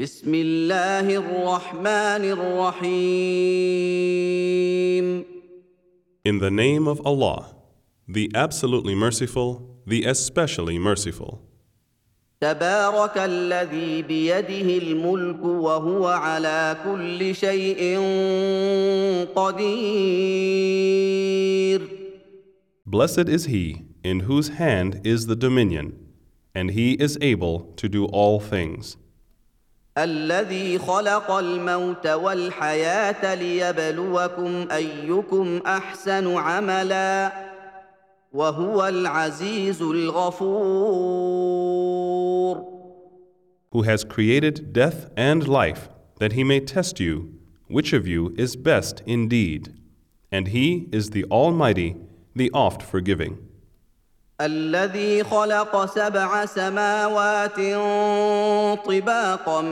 بسم الله الرحمن الرحيم In the name of Allah, the absolutely merciful, the especially merciful. تبارك الذي بيده الملك وهو على كل شيء قدير Blessed is he in whose hand is the dominion, and he is able to do all things. الذي خلق الموت والحياه ليبلوكم ايكم احسن عملا وهو العزيز الغفور Who has created death and life, that he may test you, which of you is best indeed. And he is the Almighty, the oft forgiving. الذي خلق سبع سماوات طباقا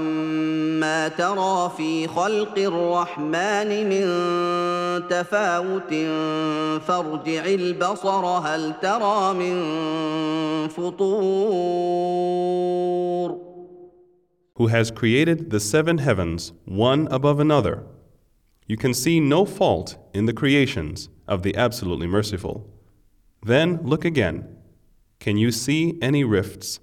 ما ترى في خلق الرحمن من تفاوت فارجع البصر هل ترى من فطور Who has created the seven heavens, one above another. You can see no fault in the creations of the absolutely merciful. Then look again. Can you see any rifts?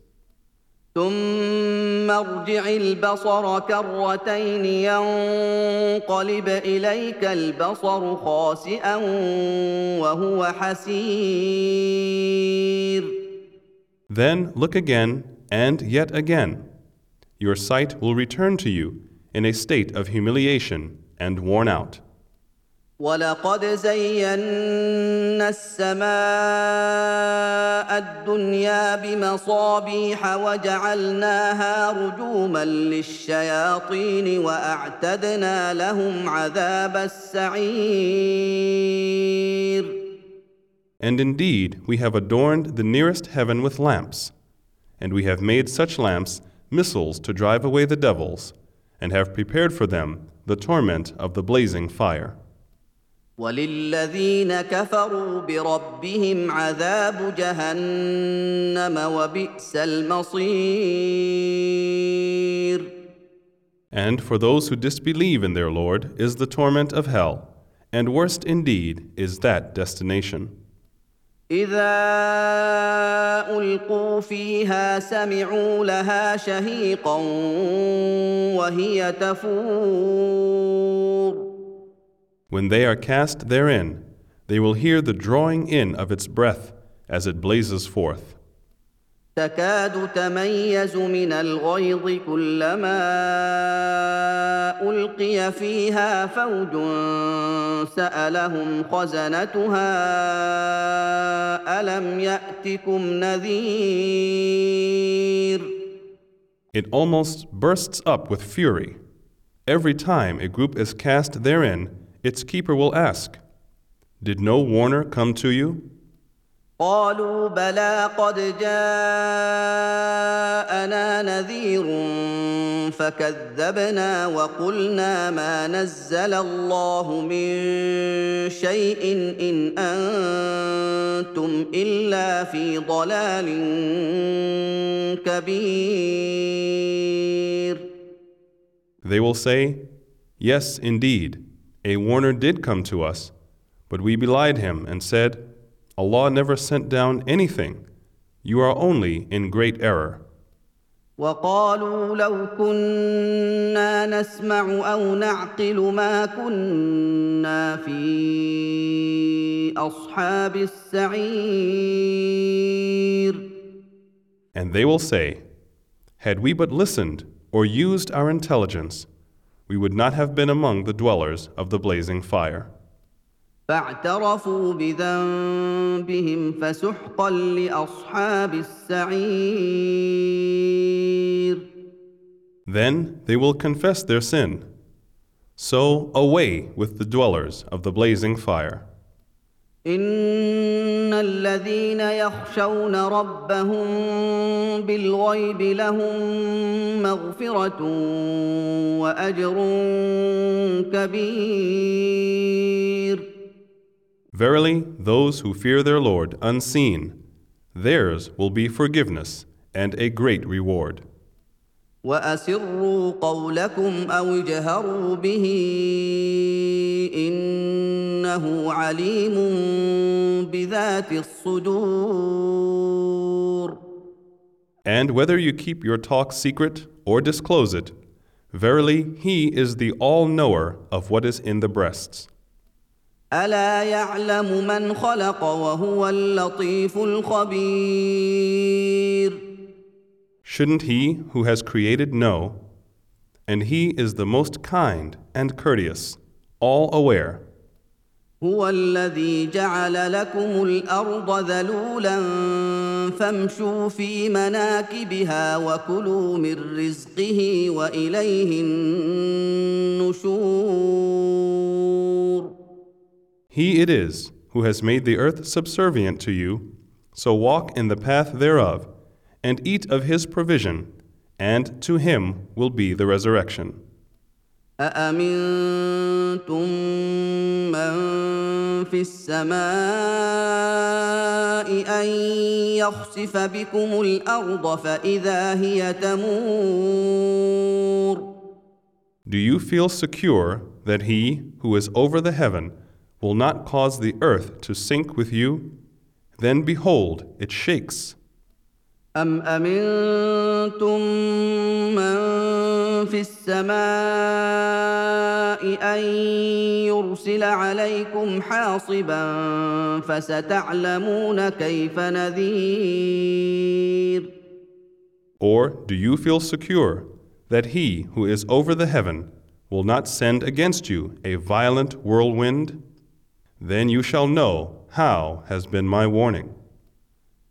ثم ارجع البصر كرتين ينقلب اليك البصر خاسئا وهو حسير Then look again and yet again. Your sight will return to you in a state of humiliation and worn out. ولقد زينا السماء الدنيا بمصابيح وجعلناها رجوما للشياطين واعتدنا لهم عذاب السعير And indeed, we have adorned the nearest heaven with lamps, and we have made such lamps missiles to drive away the devils, and have prepared for them the torment of the blazing fire. وللذين كفروا بربهم عذاب جهنم وبئس المصير And for those who disbelieve in their Lord is the torment of hell, and worst indeed is that destination. اذا القوا فيها سمعوا لها شهيقا وهي تفور When they are cast therein, they will hear the drawing in of its breath as it blazes forth. تكاد تميز من الغيظ كلما القي فيها فوج سالهم خزنتها الم ياتكم نذير It almost bursts up with fury. Every time a group is cast therein, its keeper will ask, Did no warner come to you? قالوا بلى قد جاءنا نذير فكذبنا وقلنا ما نزل الله من شيء ان انتم الا في ضلال كبير They will say, Yes, indeed, a warner did come to us, but we belied him and said, Allah never sent down anything. You are only in great error. وقالوا لو كنا نسمع او نعقل ما كنا في اصحاب السعير And they will say, Had we but listened or used our intelligence, we would not have been among the dwellers of the blazing fire. Then they will confess their sin. So away with the dwellers of the blazing fire. الذين يخشون ربهم بالغيب لهم مغفره واجر كبير Verily, those who fear their Lord unseen, theirs will be forgiveness and a great reward. واسروا قولكم او اجهروا به انه عليم بذات الصدور And whether you keep your talk secret or disclose it, verily He is the all knower of what is in the breasts. الا يعلم من خلق وهو اللطيف الخبير Shouldn't He who has created know? And He is the most kind and courteous, all aware. هو الذي جعل لكم الارض ذلولا فامشوا في مناكبها وكلوا من رزقه واليه النشور He it is who has made the earth subservient to you, so walk in the path thereof, and eat of His provision, and to Him will be the resurrection. أأمنتم من في السماء أن يخسف بكم الأرض فإذا هي تمور Do you feel secure that He who is over the heaven will not cause the earth to sink with you? Then behold, it shakes. أم أمنتم من في السماء أن يرسل عليكم حاصبا فستعلمون كيف نذير Or do you feel secure that He who is over the heaven will not send against you a violent whirlwind? Then you shall know how has been my warning.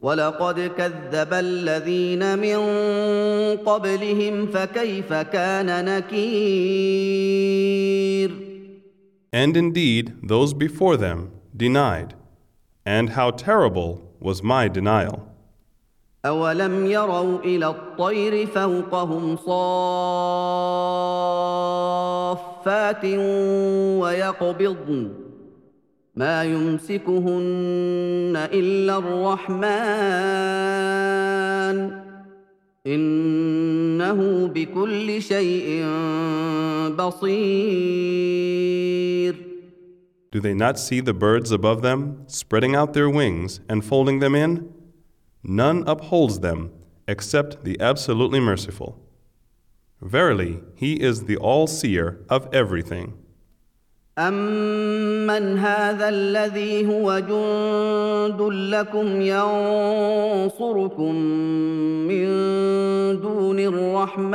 ولقد كذب الذين من قبلهم فكيف كان نكير And indeed, those before them denied, and how terrible was my denial. أولم يروا إلى الطير فوقهم صافات ويقبضن ما يمسكهن إلا الرحمن إنه بكل شيء بصير Do they not see the birds above them, spreading out their wings and folding them in? None upholds them except the absolutely merciful. Verily, He is the all seer of everything. أمن هذا الذي هو جند لكم ينصركم من دون الرحمن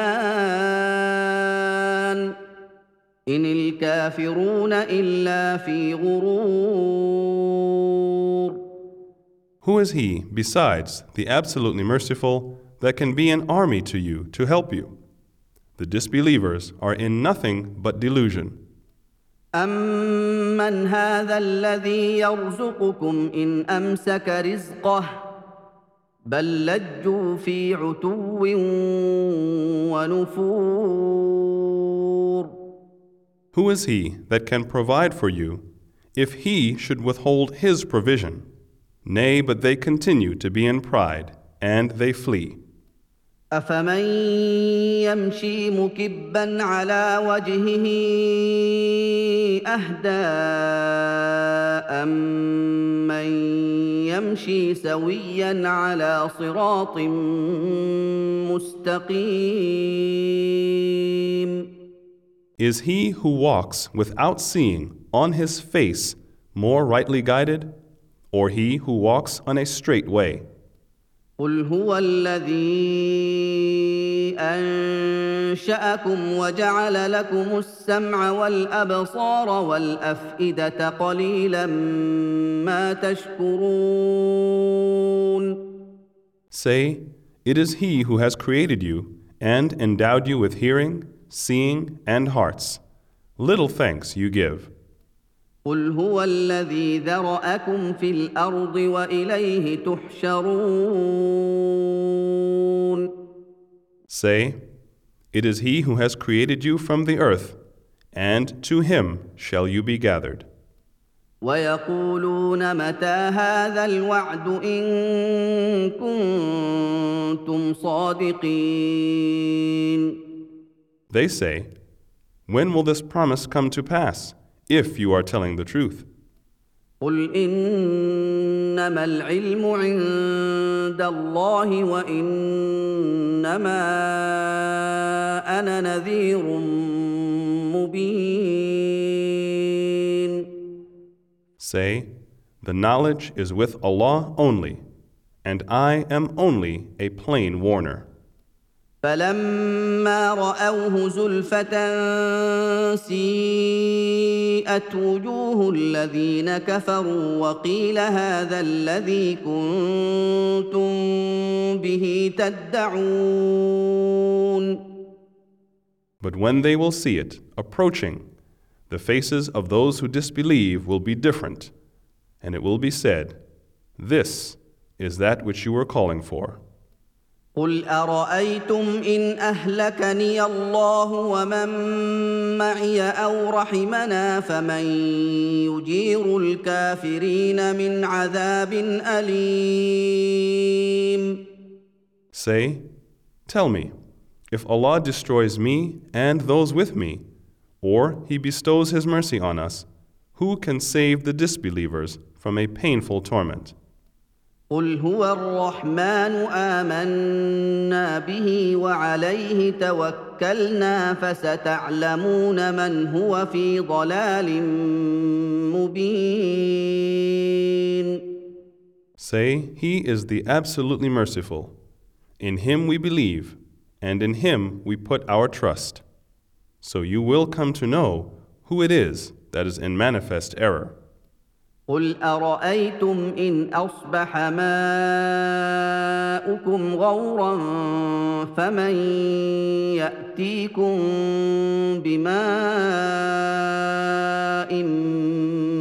إن الكافرون إلا في غرور Who is He, besides the absolutely merciful, that can be an army to you to help you? The disbelievers are in nothing but delusion. أمن هذا الذي يرزقكم إن أمسك رزقه بل لجوا في عتو ونفور Who is He that can provide for you if He should withhold His provision? Nay, but they continue to be in pride, and they flee. أفمن يمشي مكبا على وجهه أهدى أمن يمشي سويا على صراط مستقيم Is he who walks without seeing on his face more rightly guided, or he who walks on a straight way? قل هو الذي انشاكم وجعل لكم السمع والابصار والافئده قليلا ما تشكرون Say, It is he who has created you and endowed you with hearing, seeing, and hearts. Little thanks you give. قل هو الذي ذرأكم في الأرض وإليه تحشرون Say, It is he who has created you from the earth, and to him shall you be gathered. ويقولون متى هذا الوعد ان كنتم صادقين They say, When will this promise come to pass, if you are telling the truth? قل انما العلم عند الله وانما انا نذير مبين Say, The knowledge is with Allah only, and I am only a plain warner. فلما راوه زلفه سيئت وجوه الذين كفروا وقيل هذا الذي كنتم به تدعون But when they will see it approaching, the faces of those who disbelieve will be different, and it will be said, This is that which you were calling for. قل ارايتم ان اهلكني الله ومن معي او رحمنا فمن يجير الكافرين من عذاب اليم Say, Tell me, if Allah destroys me and those with me, or He bestows His mercy on us, who can save the disbelievers from a painful torment? قل هو الرحمن امنا به وعليه توكلنا فستعلمون من هو في ضلال مبين Say, He is the absolutely merciful. In Him we believe, and in Him we put our trust. So you will come to know who it is that is in manifest error. قل ارايتم ان اصبح ماؤكم غورا فمن ياتيكم بماء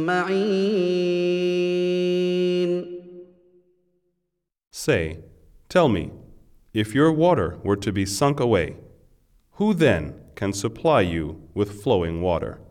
معين Say, Tell me, if your water were to be sunk away, who then can supply you with flowing water?